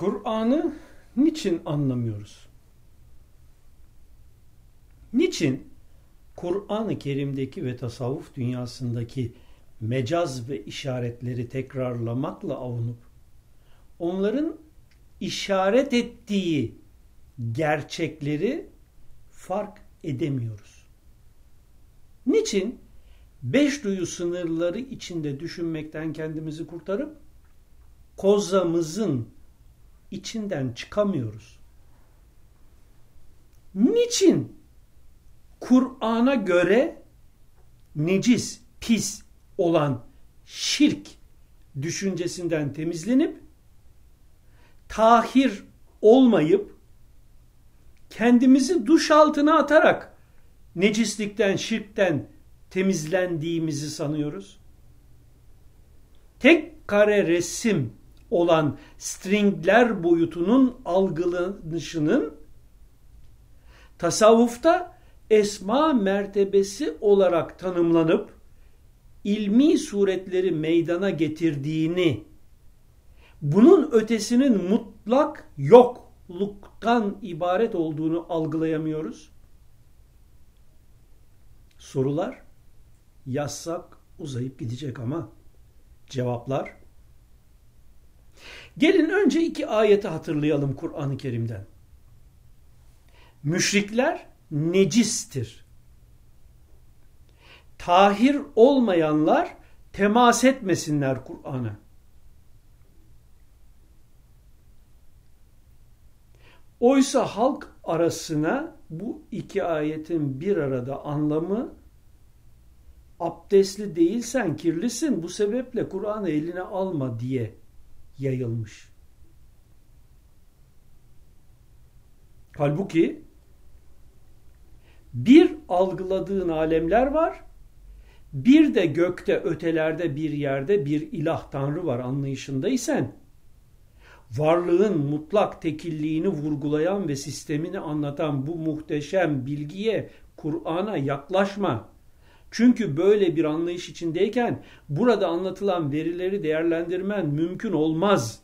Kur'an'ı niçin anlamıyoruz? Niçin Kur'an-ı Kerim'deki ve tasavvuf dünyasındaki mecaz ve işaretleri tekrarlamakla avunup onların işaret ettiği gerçekleri fark edemiyoruz. Niçin? Beş duyu sınırları içinde düşünmekten kendimizi kurtarıp kozamızın içinden çıkamıyoruz. Niçin Kur'an'a göre necis, pis olan şirk düşüncesinden temizlenip tahir olmayıp kendimizi duş altına atarak necislikten, şirkten temizlendiğimizi sanıyoruz. Tek kare resim olan stringler boyutunun algılanışının tasavvufta esma mertebesi olarak tanımlanıp ilmi suretleri meydana getirdiğini bunun ötesinin mutlak yokluktan ibaret olduğunu algılayamıyoruz. Sorular yazsak uzayıp gidecek ama cevaplar Gelin önce iki ayeti hatırlayalım Kur'an-ı Kerim'den. Müşrikler necistir. Tahir olmayanlar temas etmesinler Kur'an'a. Oysa halk arasına bu iki ayetin bir arada anlamı abdestli değilsen kirlisin bu sebeple Kur'an'ı eline alma diye yayılmış. Halbuki bir algıladığın alemler var, bir de gökte ötelerde bir yerde bir ilah tanrı var anlayışındaysan, varlığın mutlak tekilliğini vurgulayan ve sistemini anlatan bu muhteşem bilgiye, Kur'an'a yaklaşma. Çünkü böyle bir anlayış içindeyken burada anlatılan verileri değerlendirmen mümkün olmaz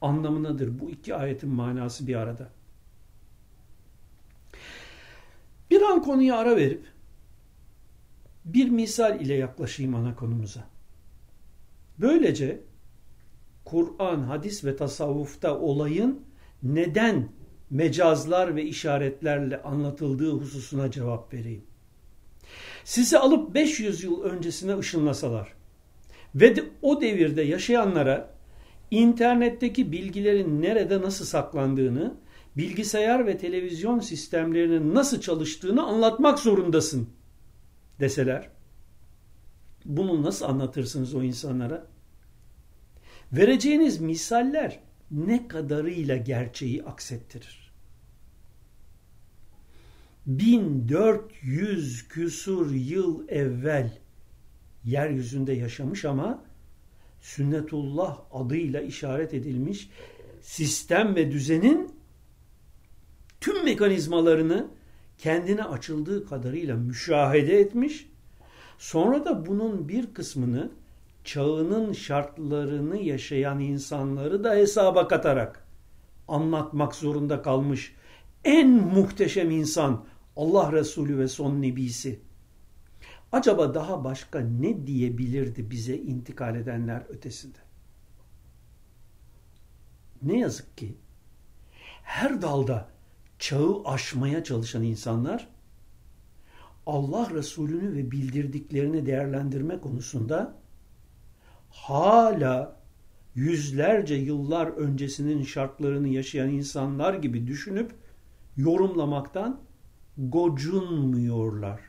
anlamınadır bu iki ayetin manası bir arada. Bir an konuya ara verip bir misal ile yaklaşayım ana konumuza. Böylece Kur'an, hadis ve tasavvufta olayın neden mecazlar ve işaretlerle anlatıldığı hususuna cevap vereyim. Sizi alıp 500 yıl öncesine ışınlasalar ve de o devirde yaşayanlara internetteki bilgilerin nerede nasıl saklandığını, bilgisayar ve televizyon sistemlerinin nasıl çalıştığını anlatmak zorundasın deseler. Bunu nasıl anlatırsınız o insanlara? Vereceğiniz misaller ne kadarıyla gerçeği aksettirir? 1400 küsur yıl evvel yeryüzünde yaşamış ama sünnetullah adıyla işaret edilmiş sistem ve düzenin tüm mekanizmalarını kendine açıldığı kadarıyla müşahede etmiş. Sonra da bunun bir kısmını çağının şartlarını yaşayan insanları da hesaba katarak anlatmak zorunda kalmış en muhteşem insan Allah Resulü ve son nebisi. Acaba daha başka ne diyebilirdi bize intikal edenler ötesinde? Ne yazık ki her dalda çağı aşmaya çalışan insanlar Allah Resulü'nü ve bildirdiklerini değerlendirme konusunda hala yüzlerce yıllar öncesinin şartlarını yaşayan insanlar gibi düşünüp yorumlamaktan gocunmuyorlar.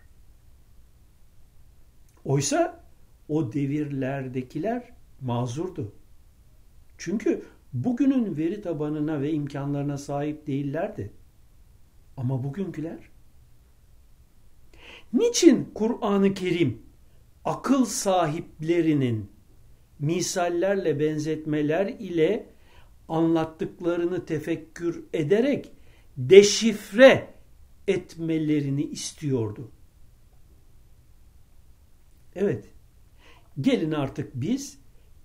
Oysa o devirlerdekiler mazurdu. Çünkü bugünün veri tabanına ve imkanlarına sahip değillerdi. Ama bugünküler Niçin Kur'an-ı Kerim akıl sahiplerinin misallerle benzetmeler ile anlattıklarını tefekkür ederek deşifre etmelerini istiyordu. Evet, gelin artık biz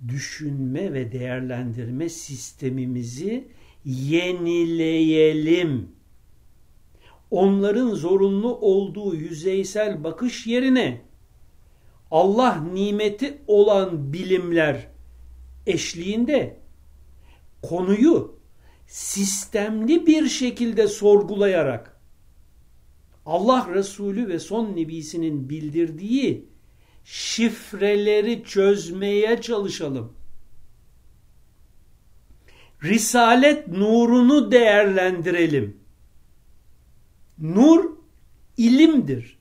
düşünme ve değerlendirme sistemimizi yenileyelim. Onların zorunlu olduğu yüzeysel bakış yerine Allah nimeti olan bilimler eşliğinde konuyu sistemli bir şekilde sorgulayarak Allah Resulü ve son nebisinin bildirdiği şifreleri çözmeye çalışalım. Risalet nurunu değerlendirelim. Nur ilimdir.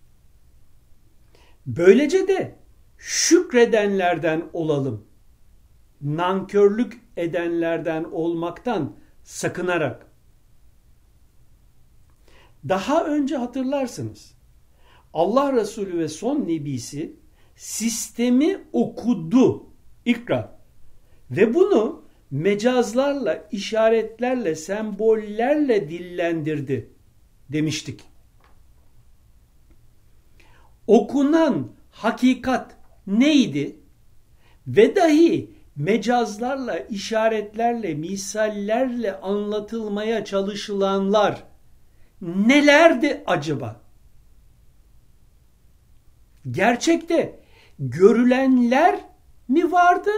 Böylece de şükredenlerden olalım. Nankörlük edenlerden olmaktan sakınarak. Daha önce hatırlarsınız. Allah Resulü ve son nebisi sistemi okudu. İkra. Ve bunu mecazlarla, işaretlerle, sembollerle dillendirdi demiştik. Okunan hakikat neydi? Ve dahi mecazlarla, işaretlerle, misallerle anlatılmaya çalışılanlar nelerdi acaba? Gerçekte görülenler mi vardı?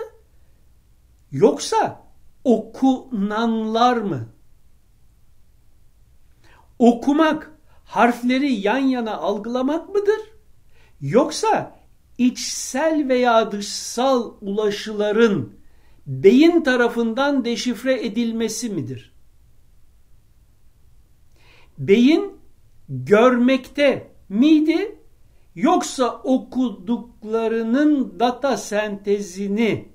Yoksa okunanlar mı? Okumak harfleri yan yana algılamak mıdır? Yoksa içsel veya dışsal ulaşıların beyin tarafından deşifre edilmesi midir? Beyin görmekte miydi yoksa okuduklarının data sentezini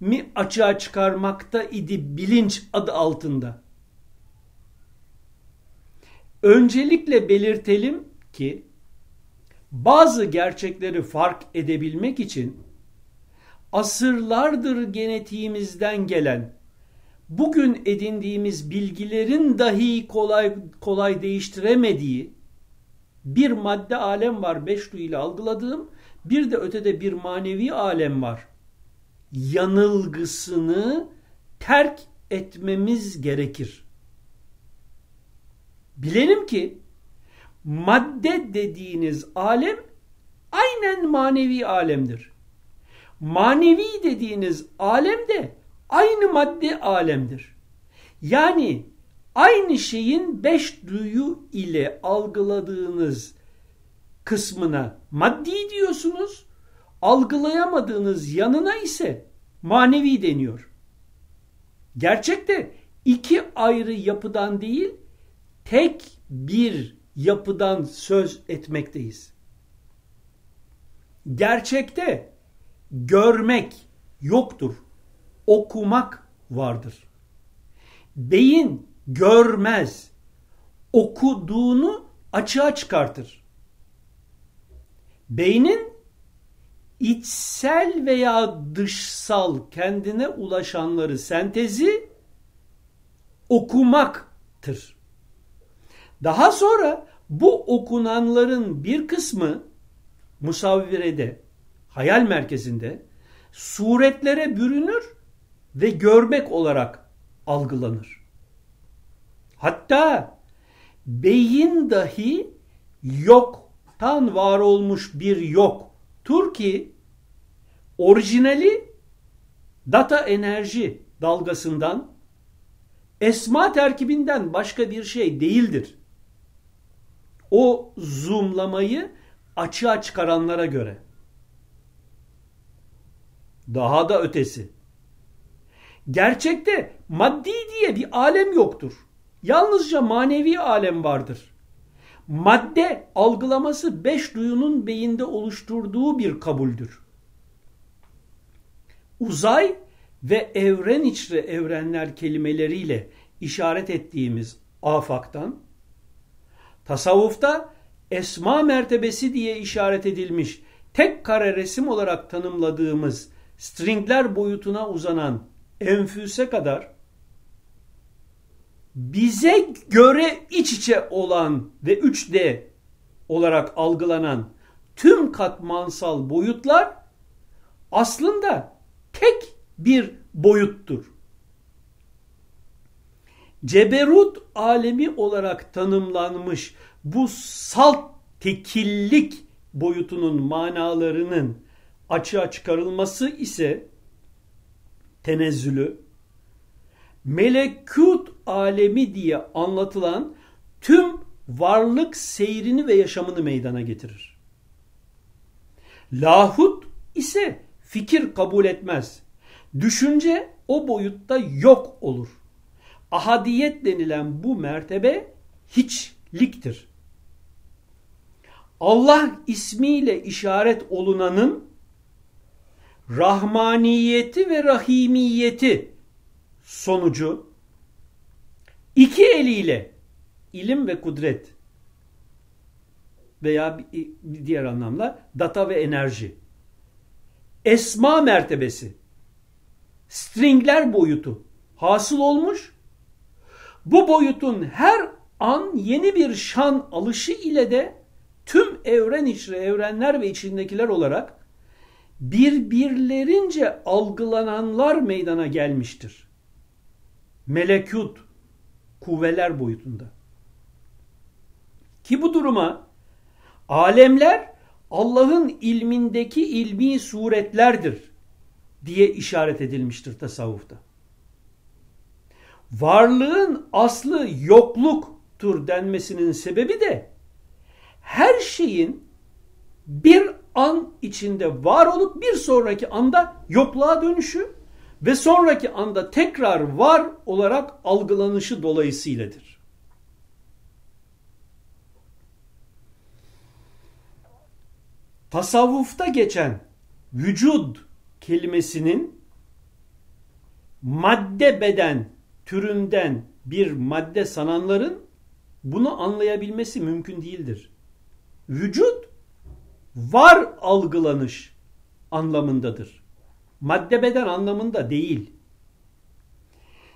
mi açığa çıkarmakta idi bilinç adı altında? Öncelikle belirtelim ki bazı gerçekleri fark edebilmek için asırlardır genetiğimizden gelen bugün edindiğimiz bilgilerin dahi kolay kolay değiştiremediği bir madde alem var beş ile algıladığım bir de ötede bir manevi alem var. Yanılgısını terk etmemiz gerekir. Bilelim ki madde dediğiniz alem aynen manevi alemdir. Manevi dediğiniz alem de aynı madde alemdir. Yani aynı şeyin beş duyu ile algıladığınız kısmına maddi diyorsunuz, algılayamadığınız yanına ise manevi deniyor. Gerçekte iki ayrı yapıdan değil, tek bir yapıdan söz etmekteyiz. Gerçekte görmek yoktur. Okumak vardır. Beyin görmez. Okuduğunu açığa çıkartır. Beynin içsel veya dışsal kendine ulaşanları sentezi okumaktır. Daha sonra bu okunanların bir kısmı musavvirede, hayal merkezinde suretlere bürünür ve görmek olarak algılanır. Hatta beyin dahi yoktan var olmuş bir yoktur ki orijinali data enerji dalgasından esma terkibinden başka bir şey değildir o zoomlamayı açığa çıkaranlara göre. Daha da ötesi. Gerçekte maddi diye bir alem yoktur. Yalnızca manevi alem vardır. Madde algılaması beş duyunun beyinde oluşturduğu bir kabuldür. Uzay ve evren içre evrenler kelimeleriyle işaret ettiğimiz afaktan Tasavvufta esma mertebesi diye işaret edilmiş tek kare resim olarak tanımladığımız stringler boyutuna uzanan enfüse kadar bize göre iç içe olan ve 3D olarak algılanan tüm katmansal boyutlar aslında tek bir boyuttur. Ceberut alemi olarak tanımlanmış bu salt tekillik boyutunun manalarının açığa çıkarılması ise tenezzülü, melekut alemi diye anlatılan tüm varlık seyrini ve yaşamını meydana getirir. Lahut ise fikir kabul etmez. Düşünce o boyutta yok olur. Ahadiyet denilen bu mertebe hiçliktir. Allah ismiyle işaret olunanın rahmaniyeti ve rahimiyeti sonucu iki eliyle ilim ve kudret veya bir diğer anlamda data ve enerji esma mertebesi stringler boyutu hasıl olmuş. Bu boyutun her an yeni bir şan alışı ile de tüm evren içi evrenler ve içindekiler olarak birbirlerince algılananlar meydana gelmiştir. Melekut, kuvveler boyutunda. Ki bu duruma alemler Allah'ın ilmindeki ilmi suretlerdir diye işaret edilmiştir tasavvufta. Varlığın aslı yokluktur denmesinin sebebi de her şeyin bir an içinde var olup bir sonraki anda yokluğa dönüşü ve sonraki anda tekrar var olarak algılanışı dolayısıyladır. Tasavvufta geçen vücud kelimesinin madde beden türünden bir madde sananların bunu anlayabilmesi mümkün değildir. Vücut var algılanış anlamındadır. Madde beden anlamında değil.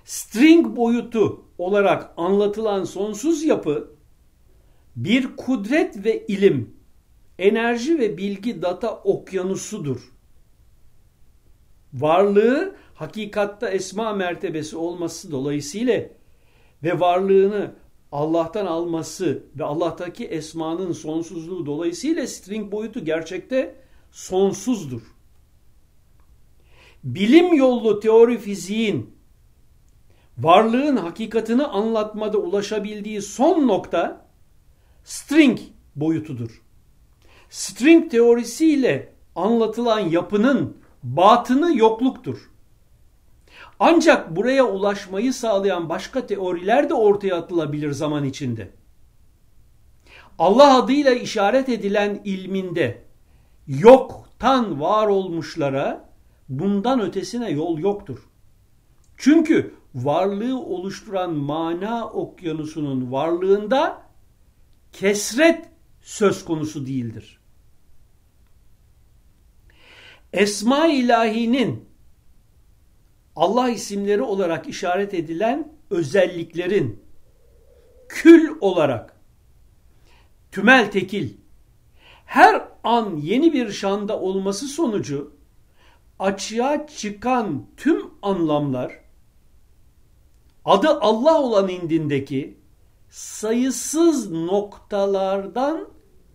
String boyutu olarak anlatılan sonsuz yapı bir kudret ve ilim, enerji ve bilgi data okyanusudur. Varlığı hakikatta esma mertebesi olması dolayısıyla ve varlığını Allah'tan alması ve Allah'taki esmanın sonsuzluğu dolayısıyla string boyutu gerçekte sonsuzdur. Bilim yollu teori fiziğin varlığın hakikatini anlatmada ulaşabildiği son nokta string boyutudur. String teorisiyle anlatılan yapının batını yokluktur. Ancak buraya ulaşmayı sağlayan başka teoriler de ortaya atılabilir zaman içinde. Allah adıyla işaret edilen ilminde yoktan var olmuşlara bundan ötesine yol yoktur. Çünkü varlığı oluşturan mana okyanusunun varlığında kesret söz konusu değildir. Esma ilahinin Allah isimleri olarak işaret edilen özelliklerin kül olarak tümel tekil her an yeni bir şanda olması sonucu açığa çıkan tüm anlamlar adı Allah olan indindeki sayısız noktalardan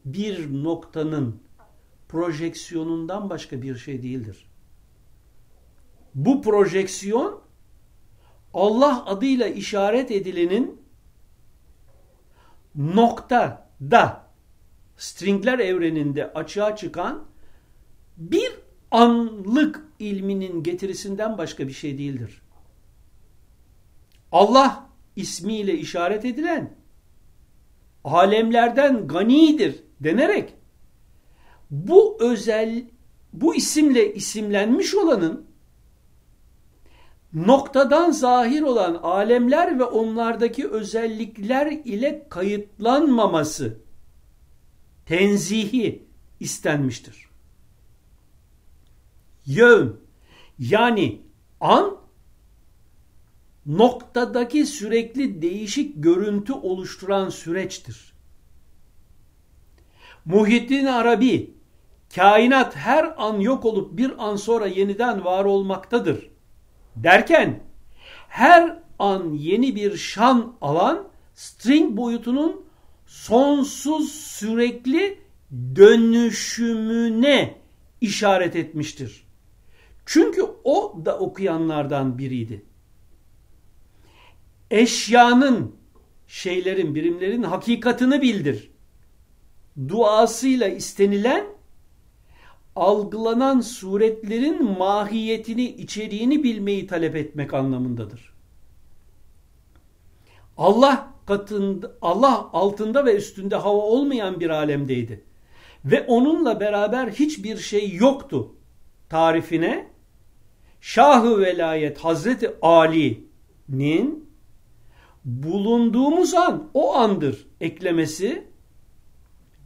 bir noktanın projeksiyonundan başka bir şey değildir. Bu projeksiyon Allah adıyla işaret edilenin noktada stringler evreninde açığa çıkan bir anlık ilminin getirisinden başka bir şey değildir. Allah ismiyle işaret edilen alemlerden ganidir denerek bu özel bu isimle isimlenmiş olanın noktadan zahir olan alemler ve onlardaki özellikler ile kayıtlanmaması tenzihi istenmiştir. Yön yani an noktadaki sürekli değişik görüntü oluşturan süreçtir. Muhittin Arabi kainat her an yok olup bir an sonra yeniden var olmaktadır derken her an yeni bir şan alan string boyutunun sonsuz sürekli dönüşümüne işaret etmiştir. Çünkü o da okuyanlardan biriydi. Eşyanın, şeylerin, birimlerin hakikatını bildir. Duasıyla istenilen, algılanan suretlerin mahiyetini, içeriğini bilmeyi talep etmek anlamındadır. Allah katında, Allah altında ve üstünde hava olmayan bir alemdeydi. Ve onunla beraber hiçbir şey yoktu. Tarifine Şahı Velayet Hazreti Ali'nin bulunduğumuz an o andır eklemesi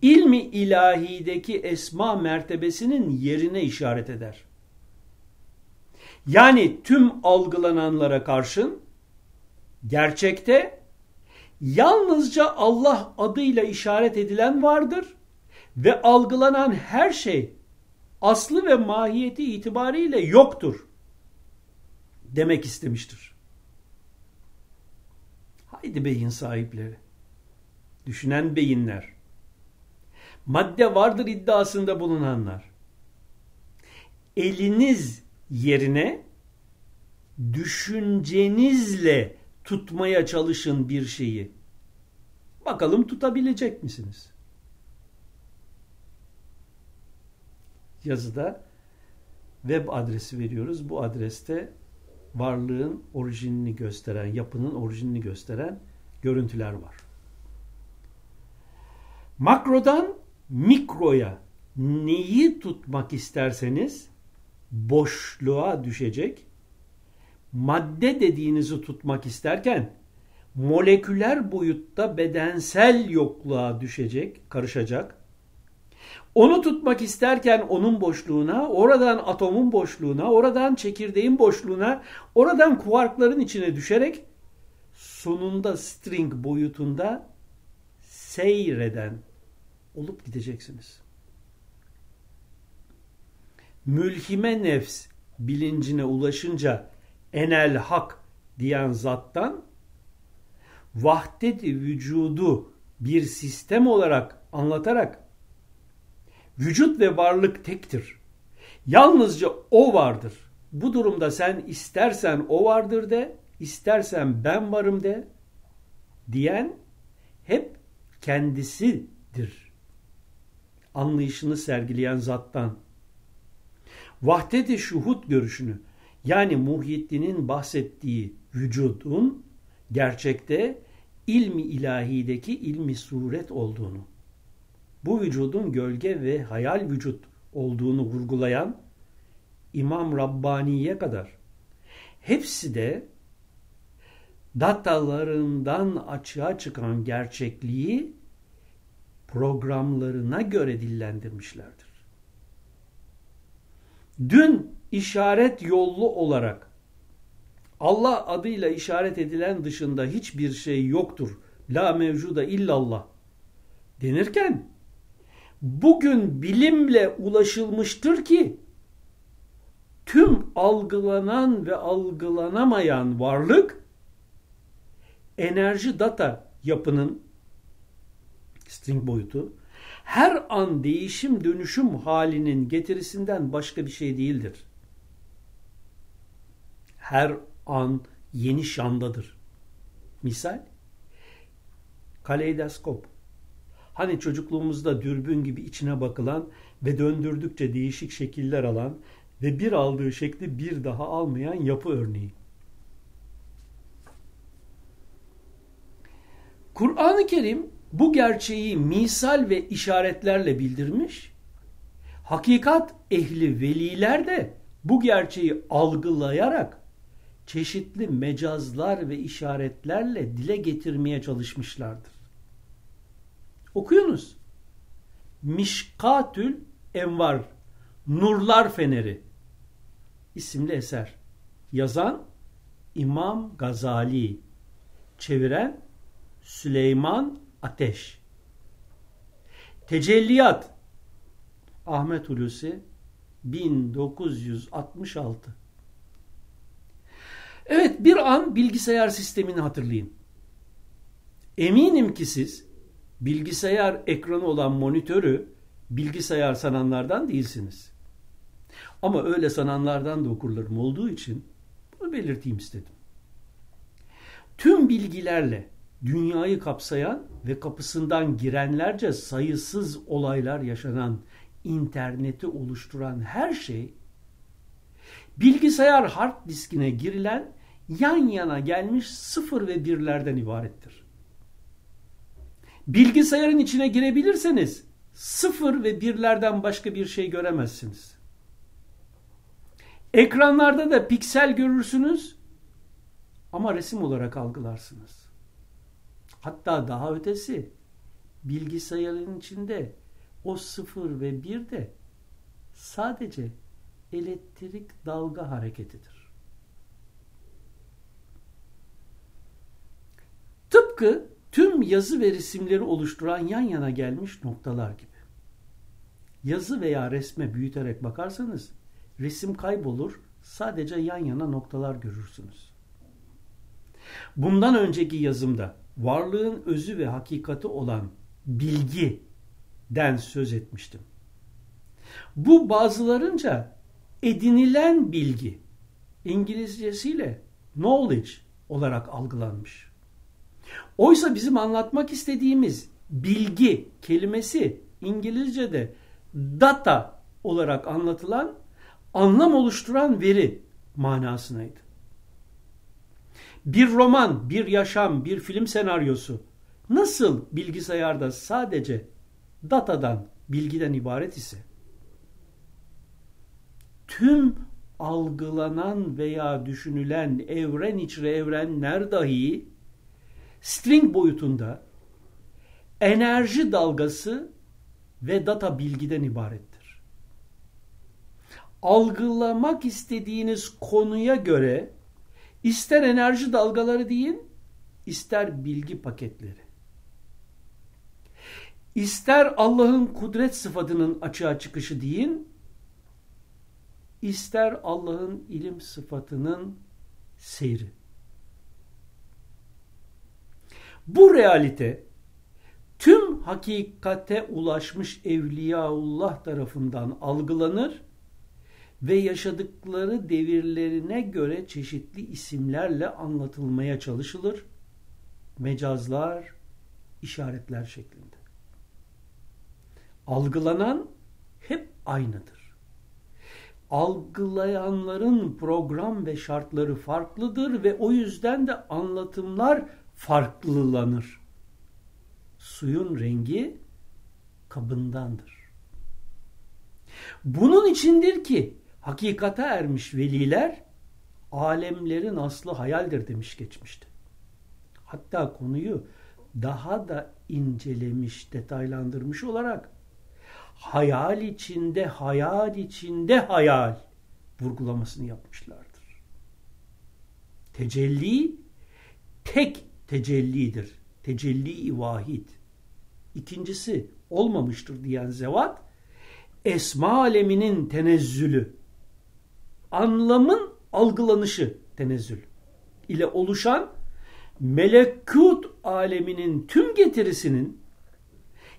ilmi ilahideki esma mertebesinin yerine işaret eder. Yani tüm algılananlara karşın gerçekte yalnızca Allah adıyla işaret edilen vardır ve algılanan her şey aslı ve mahiyeti itibariyle yoktur demek istemiştir. Haydi beyin sahipleri, düşünen beyinler, madde vardır iddiasında bulunanlar, eliniz yerine düşüncenizle tutmaya çalışın bir şeyi. Bakalım tutabilecek misiniz? Yazıda web adresi veriyoruz. Bu adreste varlığın orijinini gösteren, yapının orijinini gösteren görüntüler var. Makrodan mikroya neyi tutmak isterseniz boşluğa düşecek. Madde dediğinizi tutmak isterken moleküler boyutta bedensel yokluğa düşecek, karışacak. Onu tutmak isterken onun boşluğuna, oradan atomun boşluğuna, oradan çekirdeğin boşluğuna, oradan kuarkların içine düşerek sonunda string boyutunda seyreden olup gideceksiniz. Mülhime nefs bilincine ulaşınca enel hak diyen zattan vahdeti vücudu bir sistem olarak anlatarak Vücut ve varlık tektir. Yalnızca o vardır. Bu durumda sen istersen o vardır de, istersen ben varım de diyen hep kendisidir. Anlayışını sergileyen zattan. Vahdeti şuhut görüşünü yani Muhyiddin'in bahsettiği vücudun gerçekte ilmi ilahideki ilmi suret olduğunu bu vücudun gölge ve hayal vücut olduğunu vurgulayan İmam Rabbani'ye kadar hepsi de datalarından açığa çıkan gerçekliği programlarına göre dillendirmişlerdir. Dün işaret yollu olarak Allah adıyla işaret edilen dışında hiçbir şey yoktur. La mevcuda illallah denirken bugün bilimle ulaşılmıştır ki tüm algılanan ve algılanamayan varlık enerji data yapının string boyutu her an değişim dönüşüm halinin getirisinden başka bir şey değildir. Her an yeni şandadır. Misal kaleidoskop Hani çocukluğumuzda dürbün gibi içine bakılan ve döndürdükçe değişik şekiller alan ve bir aldığı şekli bir daha almayan yapı örneği. Kur'an-ı Kerim bu gerçeği misal ve işaretlerle bildirmiş. Hakikat ehli veliler de bu gerçeği algılayarak çeşitli mecazlar ve işaretlerle dile getirmeye çalışmışlardır. Okuyunuz. Mişkatül Envar Nurlar Feneri isimli eser. Yazan İmam Gazali. Çeviren Süleyman Ateş. Tecelliyat Ahmet Hulusi 1966 Evet bir an bilgisayar sistemini hatırlayın. Eminim ki siz bilgisayar ekranı olan monitörü bilgisayar sananlardan değilsiniz. Ama öyle sananlardan da okurlarım olduğu için bunu belirteyim istedim. Tüm bilgilerle dünyayı kapsayan ve kapısından girenlerce sayısız olaylar yaşanan interneti oluşturan her şey bilgisayar hard diskine girilen yan yana gelmiş sıfır ve birlerden ibarettir. Bilgisayarın içine girebilirseniz sıfır ve birlerden başka bir şey göremezsiniz. Ekranlarda da piksel görürsünüz ama resim olarak algılarsınız. Hatta daha ötesi bilgisayarın içinde o sıfır ve bir de sadece elektrik dalga hareketidir. Tıpkı tüm yazı ve resimleri oluşturan yan yana gelmiş noktalar gibi. Yazı veya resme büyüterek bakarsanız resim kaybolur, sadece yan yana noktalar görürsünüz. Bundan önceki yazımda varlığın özü ve hakikati olan bilgiden söz etmiştim. Bu bazılarınca edinilen bilgi, İngilizcesiyle knowledge olarak algılanmış. Oysa bizim anlatmak istediğimiz bilgi kelimesi İngilizce'de data olarak anlatılan anlam oluşturan veri manasınaydı. Bir roman, bir yaşam, bir film senaryosu nasıl bilgisayarda sadece datadan, bilgiden ibaret ise tüm algılanan veya düşünülen evren içre evrenler dahi string boyutunda enerji dalgası ve data bilgiden ibarettir. Algılamak istediğiniz konuya göre ister enerji dalgaları deyin, ister bilgi paketleri. İster Allah'ın kudret sıfatının açığa çıkışı deyin, ister Allah'ın ilim sıfatının seyri. Bu realite tüm hakikate ulaşmış Evliyaullah tarafından algılanır ve yaşadıkları devirlerine göre çeşitli isimlerle anlatılmaya çalışılır. Mecazlar, işaretler şeklinde. Algılanan hep aynıdır. Algılayanların program ve şartları farklıdır ve o yüzden de anlatımlar farklılanır. Suyun rengi kabındandır. Bunun içindir ki hakikate ermiş veliler alemlerin aslı hayaldir demiş geçmişti. Hatta konuyu daha da incelemiş, detaylandırmış olarak hayal içinde, hayal içinde hayal vurgulamasını yapmışlardır. Tecelli tek tecellidir. Tecelli-i vahid. İkincisi olmamıştır diyen zevat esma aleminin tenezzülü anlamın algılanışı tenezzül ile oluşan melekut aleminin tüm getirisinin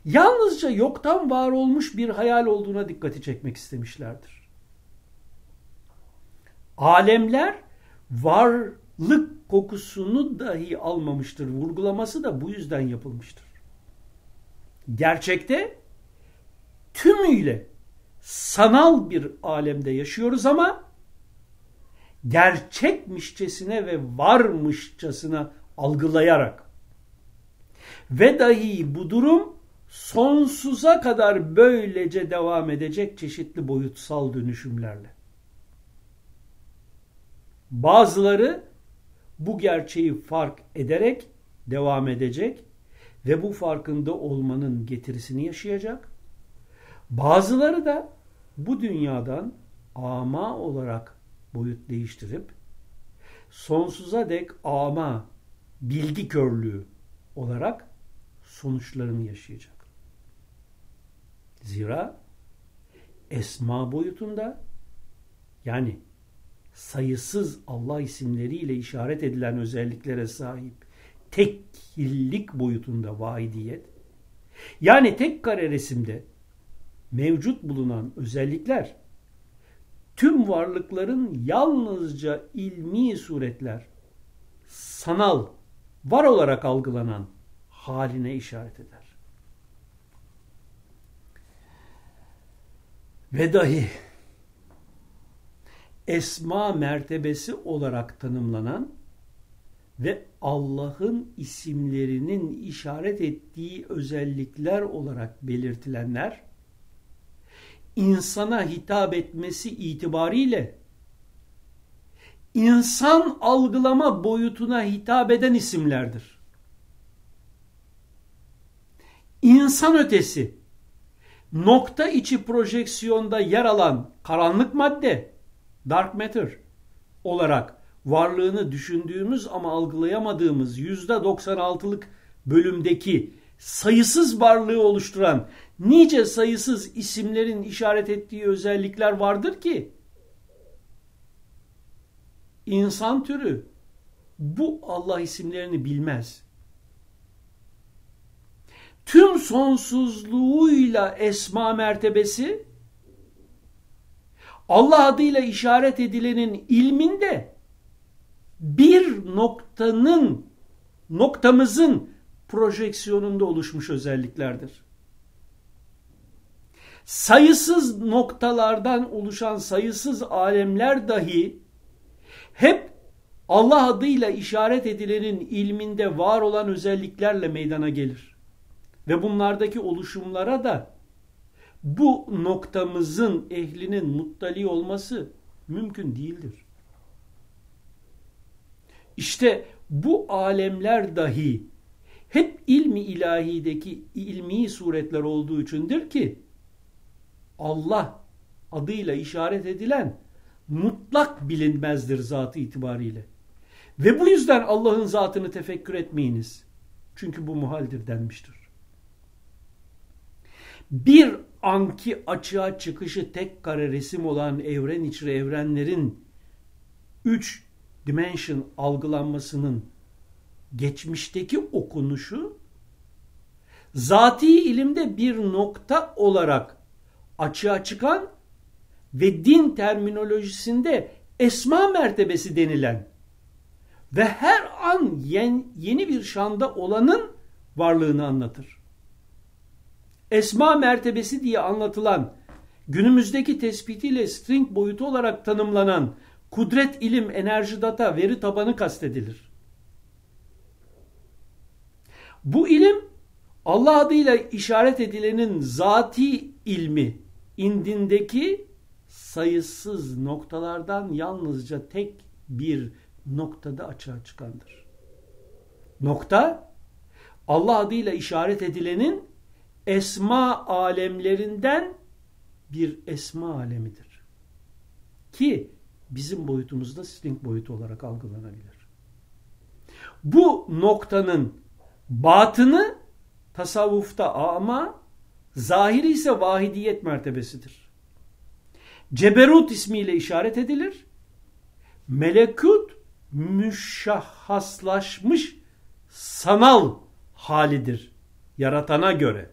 yalnızca yoktan var olmuş bir hayal olduğuna dikkati çekmek istemişlerdir. Alemler varlık kokusunu dahi almamıştır. Vurgulaması da bu yüzden yapılmıştır. Gerçekte tümüyle sanal bir alemde yaşıyoruz ama gerçekmişçesine ve varmışçasına algılayarak ve dahi bu durum sonsuza kadar böylece devam edecek çeşitli boyutsal dönüşümlerle. Bazıları bu gerçeği fark ederek devam edecek ve bu farkında olmanın getirisini yaşayacak. Bazıları da bu dünyadan ama olarak boyut değiştirip sonsuza dek ama bilgi körlüğü olarak sonuçlarını yaşayacak. Zira esma boyutunda yani sayısız Allah isimleriyle işaret edilen özelliklere sahip tekillik boyutunda vahidiyet yani tek kare resimde mevcut bulunan özellikler tüm varlıkların yalnızca ilmi suretler sanal var olarak algılanan haline işaret eder. Ve dahi esma mertebesi olarak tanımlanan ve Allah'ın isimlerinin işaret ettiği özellikler olarak belirtilenler insana hitap etmesi itibariyle insan algılama boyutuna hitap eden isimlerdir. İnsan ötesi nokta içi projeksiyonda yer alan karanlık madde dark matter olarak varlığını düşündüğümüz ama algılayamadığımız yüzde 96'lık bölümdeki sayısız varlığı oluşturan nice sayısız isimlerin işaret ettiği özellikler vardır ki insan türü bu Allah isimlerini bilmez. Tüm sonsuzluğuyla esma mertebesi Allah adıyla işaret edilenin ilminde bir noktanın noktamızın projeksiyonunda oluşmuş özelliklerdir. Sayısız noktalardan oluşan sayısız alemler dahi hep Allah adıyla işaret edilenin ilminde var olan özelliklerle meydana gelir. Ve bunlardaki oluşumlara da bu noktamızın ehlinin muttali olması mümkün değildir. İşte bu alemler dahi hep ilmi ilahideki ilmi suretler olduğu içindir ki Allah adıyla işaret edilen mutlak bilinmezdir zatı itibariyle. Ve bu yüzden Allah'ın zatını tefekkür etmeyiniz. Çünkü bu muhaldir denmiştir. Bir anki açığa çıkışı tek kare resim olan evren içi evrenlerin üç dimension algılanmasının geçmişteki okunuşu zati ilimde bir nokta olarak açığa çıkan ve din terminolojisinde esma mertebesi denilen ve her an yeni bir şanda olanın varlığını anlatır. Esma mertebesi diye anlatılan günümüzdeki tespitiyle string boyutu olarak tanımlanan kudret, ilim, enerji, data, veri tabanı kastedilir. Bu ilim Allah adıyla işaret edilenin zati ilmi indindeki sayısız noktalardan yalnızca tek bir noktada açığa çıkandır. Nokta Allah adıyla işaret edilenin esma alemlerinden bir esma alemidir. Ki bizim boyutumuzda string boyutu olarak algılanabilir. Bu noktanın batını tasavvufta ama zahiri ise vahidiyet mertebesidir. Ceberut ismiyle işaret edilir. Melekut müşahhaslaşmış sanal halidir yaratana göre.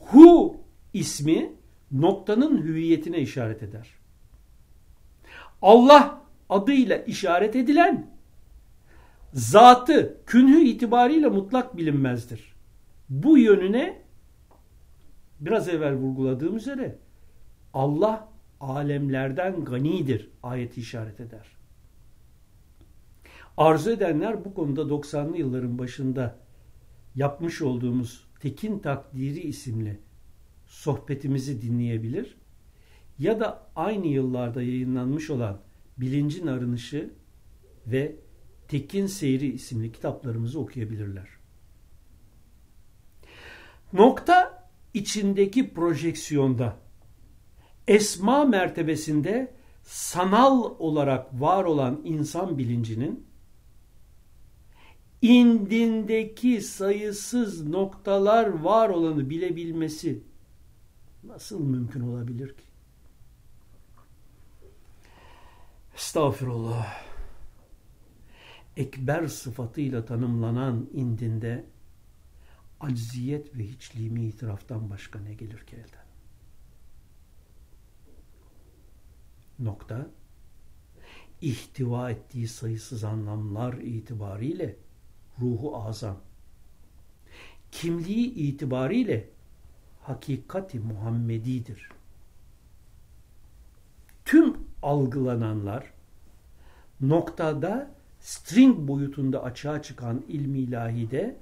Hu ismi noktanın hüviyetine işaret eder. Allah adıyla işaret edilen zatı künhü itibariyle mutlak bilinmezdir. Bu yönüne biraz evvel vurguladığım üzere Allah alemlerden ganidir ayeti işaret eder. Arzu edenler bu konuda 90'lı yılların başında yapmış olduğumuz Tekin Takdiri isimli sohbetimizi dinleyebilir ya da aynı yıllarda yayınlanmış olan Bilincin Arınışı ve Tekin Seyri isimli kitaplarımızı okuyabilirler. Nokta içindeki projeksiyonda esma mertebesinde sanal olarak var olan insan bilincinin indindeki sayısız noktalar var olanı bilebilmesi nasıl mümkün olabilir ki? Estağfirullah. Ekber sıfatıyla tanımlanan indinde acziyet ve hiçliğimi itiraftan başka ne gelir ki elden? Nokta. İhtiva ettiği sayısız anlamlar itibariyle ruhu azam. Kimliği itibariyle hakikati Muhammedidir. Tüm algılananlar noktada string boyutunda açığa çıkan ilmi ilahide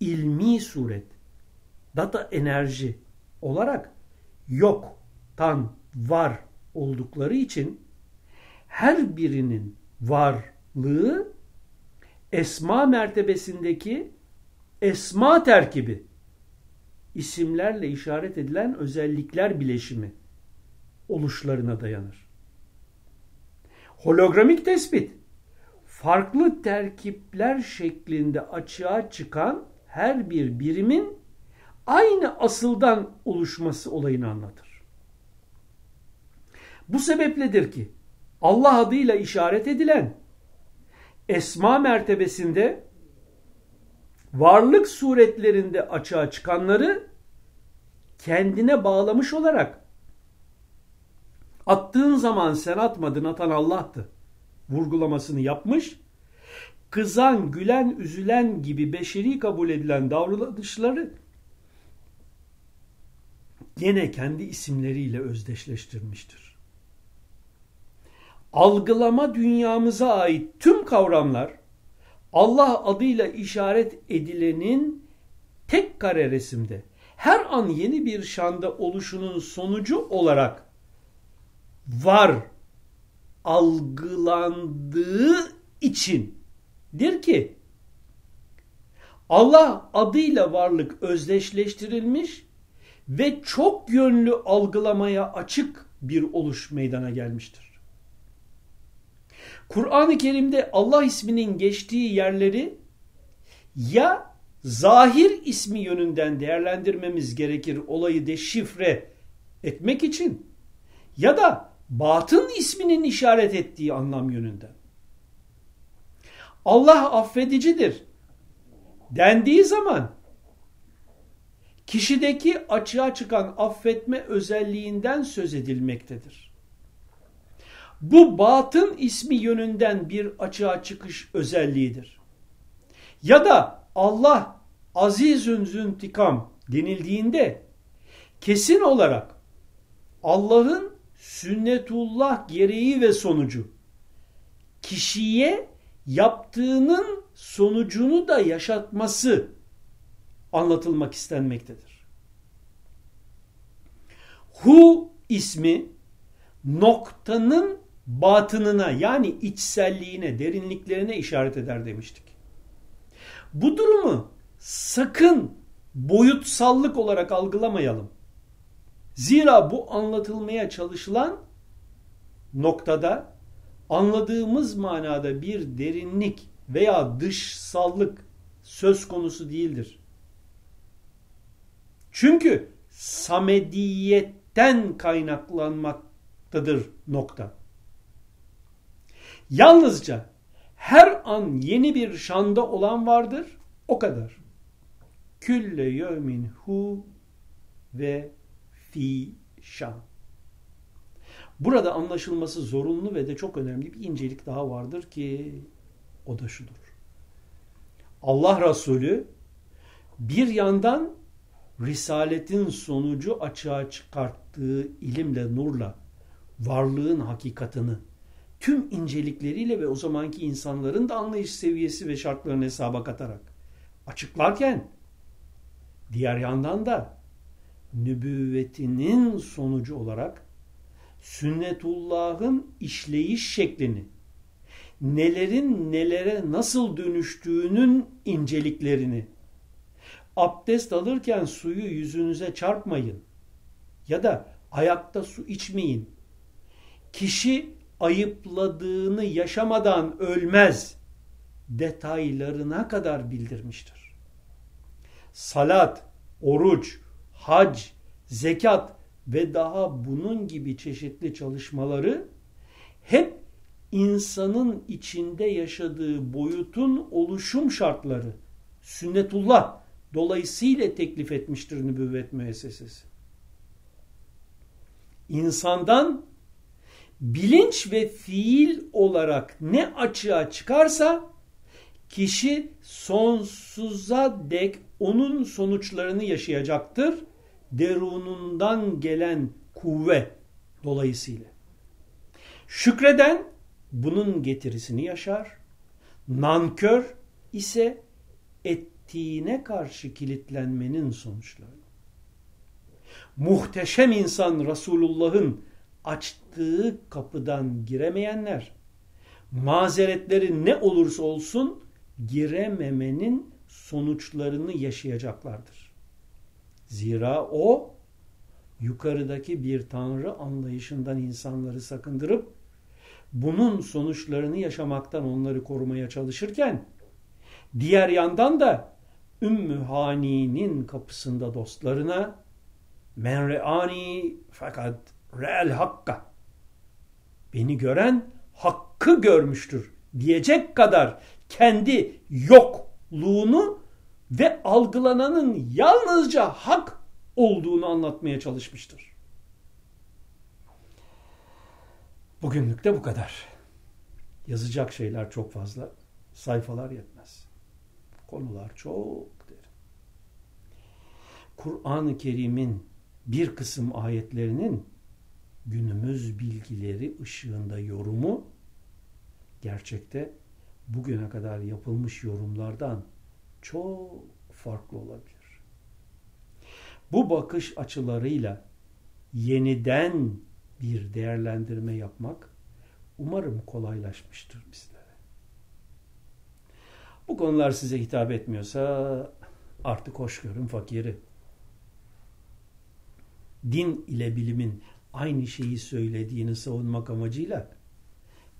ilmi suret, data enerji olarak yoktan var oldukları için her birinin varlığı esma mertebesindeki esma terkibi isimlerle işaret edilen özellikler bileşimi oluşlarına dayanır. Hologramik tespit farklı terkipler şeklinde açığa çıkan her bir birimin aynı asıldan oluşması olayını anlatır. Bu sebepledir ki Allah adıyla işaret edilen esma mertebesinde varlık suretlerinde açığa çıkanları kendine bağlamış olarak attığın zaman sen atmadın atan Allah'tı vurgulamasını yapmış. Kızan, gülen, üzülen gibi beşeri kabul edilen davranışları yine kendi isimleriyle özdeşleştirmiştir. Algılama dünyamıza ait tüm kavramlar Allah adıyla işaret edilenin tek kare resimde her an yeni bir şanda oluşunun sonucu olarak var algılandığı içindir ki Allah adıyla varlık özdeşleştirilmiş ve çok yönlü algılamaya açık bir oluş meydana gelmiştir. Kur'an-ı Kerim'de Allah isminin geçtiği yerleri ya zahir ismi yönünden değerlendirmemiz gerekir olayı deşifre etmek için ya da batın isminin işaret ettiği anlam yönünden. Allah affedicidir dendiği zaman kişideki açığa çıkan affetme özelliğinden söz edilmektedir. Bu batın ismi yönünden bir açığa çıkış özelliğidir. Ya da Allah azizün züntikam denildiğinde kesin olarak Allah'ın sünnetullah gereği ve sonucu kişiye yaptığının sonucunu da yaşatması anlatılmak istenmektedir. Hu ismi noktanın batınına yani içselliğine, derinliklerine işaret eder demiştik. Bu durumu sakın boyutsallık olarak algılamayalım. Zira bu anlatılmaya çalışılan noktada anladığımız manada bir derinlik veya dışsallık söz konusu değildir. Çünkü samediyetten kaynaklanmaktadır nokta. Yalnızca her an yeni bir şanda olan vardır. O kadar. Külle yevmin hu ve fi şan. Burada anlaşılması zorunlu ve de çok önemli bir incelik daha vardır ki o da şudur. Allah Resulü bir yandan risaletin sonucu açığa çıkarttığı ilimle, nurla varlığın hakikatini tüm incelikleriyle ve o zamanki insanların da anlayış seviyesi ve şartlarını hesaba katarak açıklarken diğer yandan da nübüvvetinin sonucu olarak sünnetullah'ın işleyiş şeklini nelerin nelere nasıl dönüştüğünün inceliklerini abdest alırken suyu yüzünüze çarpmayın ya da ayakta su içmeyin. Kişi ayıpladığını yaşamadan ölmez detaylarına kadar bildirmiştir. Salat, oruç, hac, zekat ve daha bunun gibi çeşitli çalışmaları hep insanın içinde yaşadığı boyutun oluşum şartları sünnetullah dolayısıyla teklif etmiştir nübüvvet müessesesi. İnsandan bilinç ve fiil olarak ne açığa çıkarsa kişi sonsuza dek onun sonuçlarını yaşayacaktır. Derunundan gelen kuvve dolayısıyla. Şükreden bunun getirisini yaşar. Nankör ise ettiğine karşı kilitlenmenin sonuçları. Muhteşem insan Resulullah'ın açtığı kapıdan giremeyenler mazeretleri ne olursa olsun girememenin sonuçlarını yaşayacaklardır. Zira o yukarıdaki bir tanrı anlayışından insanları sakındırıp bunun sonuçlarını yaşamaktan onları korumaya çalışırken diğer yandan da Ümmü Hani'nin kapısında dostlarına men re'ani fakat re'el hakka beni gören hakkı görmüştür diyecek kadar kendi yokluğunu ve algılananın yalnızca hak olduğunu anlatmaya çalışmıştır. Bugünlük de bu kadar. Yazacak şeyler çok fazla. Sayfalar yetmez. Konular çok derin. Kur'an-ı Kerim'in bir kısım ayetlerinin günümüz bilgileri ışığında yorumu gerçekte bugüne kadar yapılmış yorumlardan çok farklı olabilir. Bu bakış açılarıyla yeniden bir değerlendirme yapmak umarım kolaylaşmıştır bizlere. Bu konular size hitap etmiyorsa artık hoş görün fakiri. Din ile bilimin aynı şeyi söylediğini savunmak amacıyla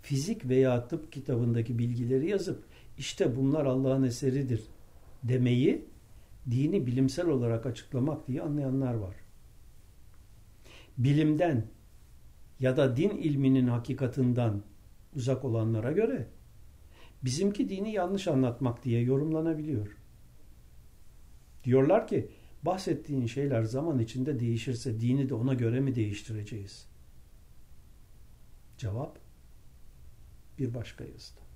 fizik veya tıp kitabındaki bilgileri yazıp işte bunlar Allah'ın eseridir demeyi dini bilimsel olarak açıklamak diye anlayanlar var. Bilimden ya da din ilminin hakikatinden uzak olanlara göre bizimki dini yanlış anlatmak diye yorumlanabiliyor. Diyorlar ki bahsettiğin şeyler zaman içinde değişirse dini de ona göre mi değiştireceğiz? Cevap bir başka yazıda.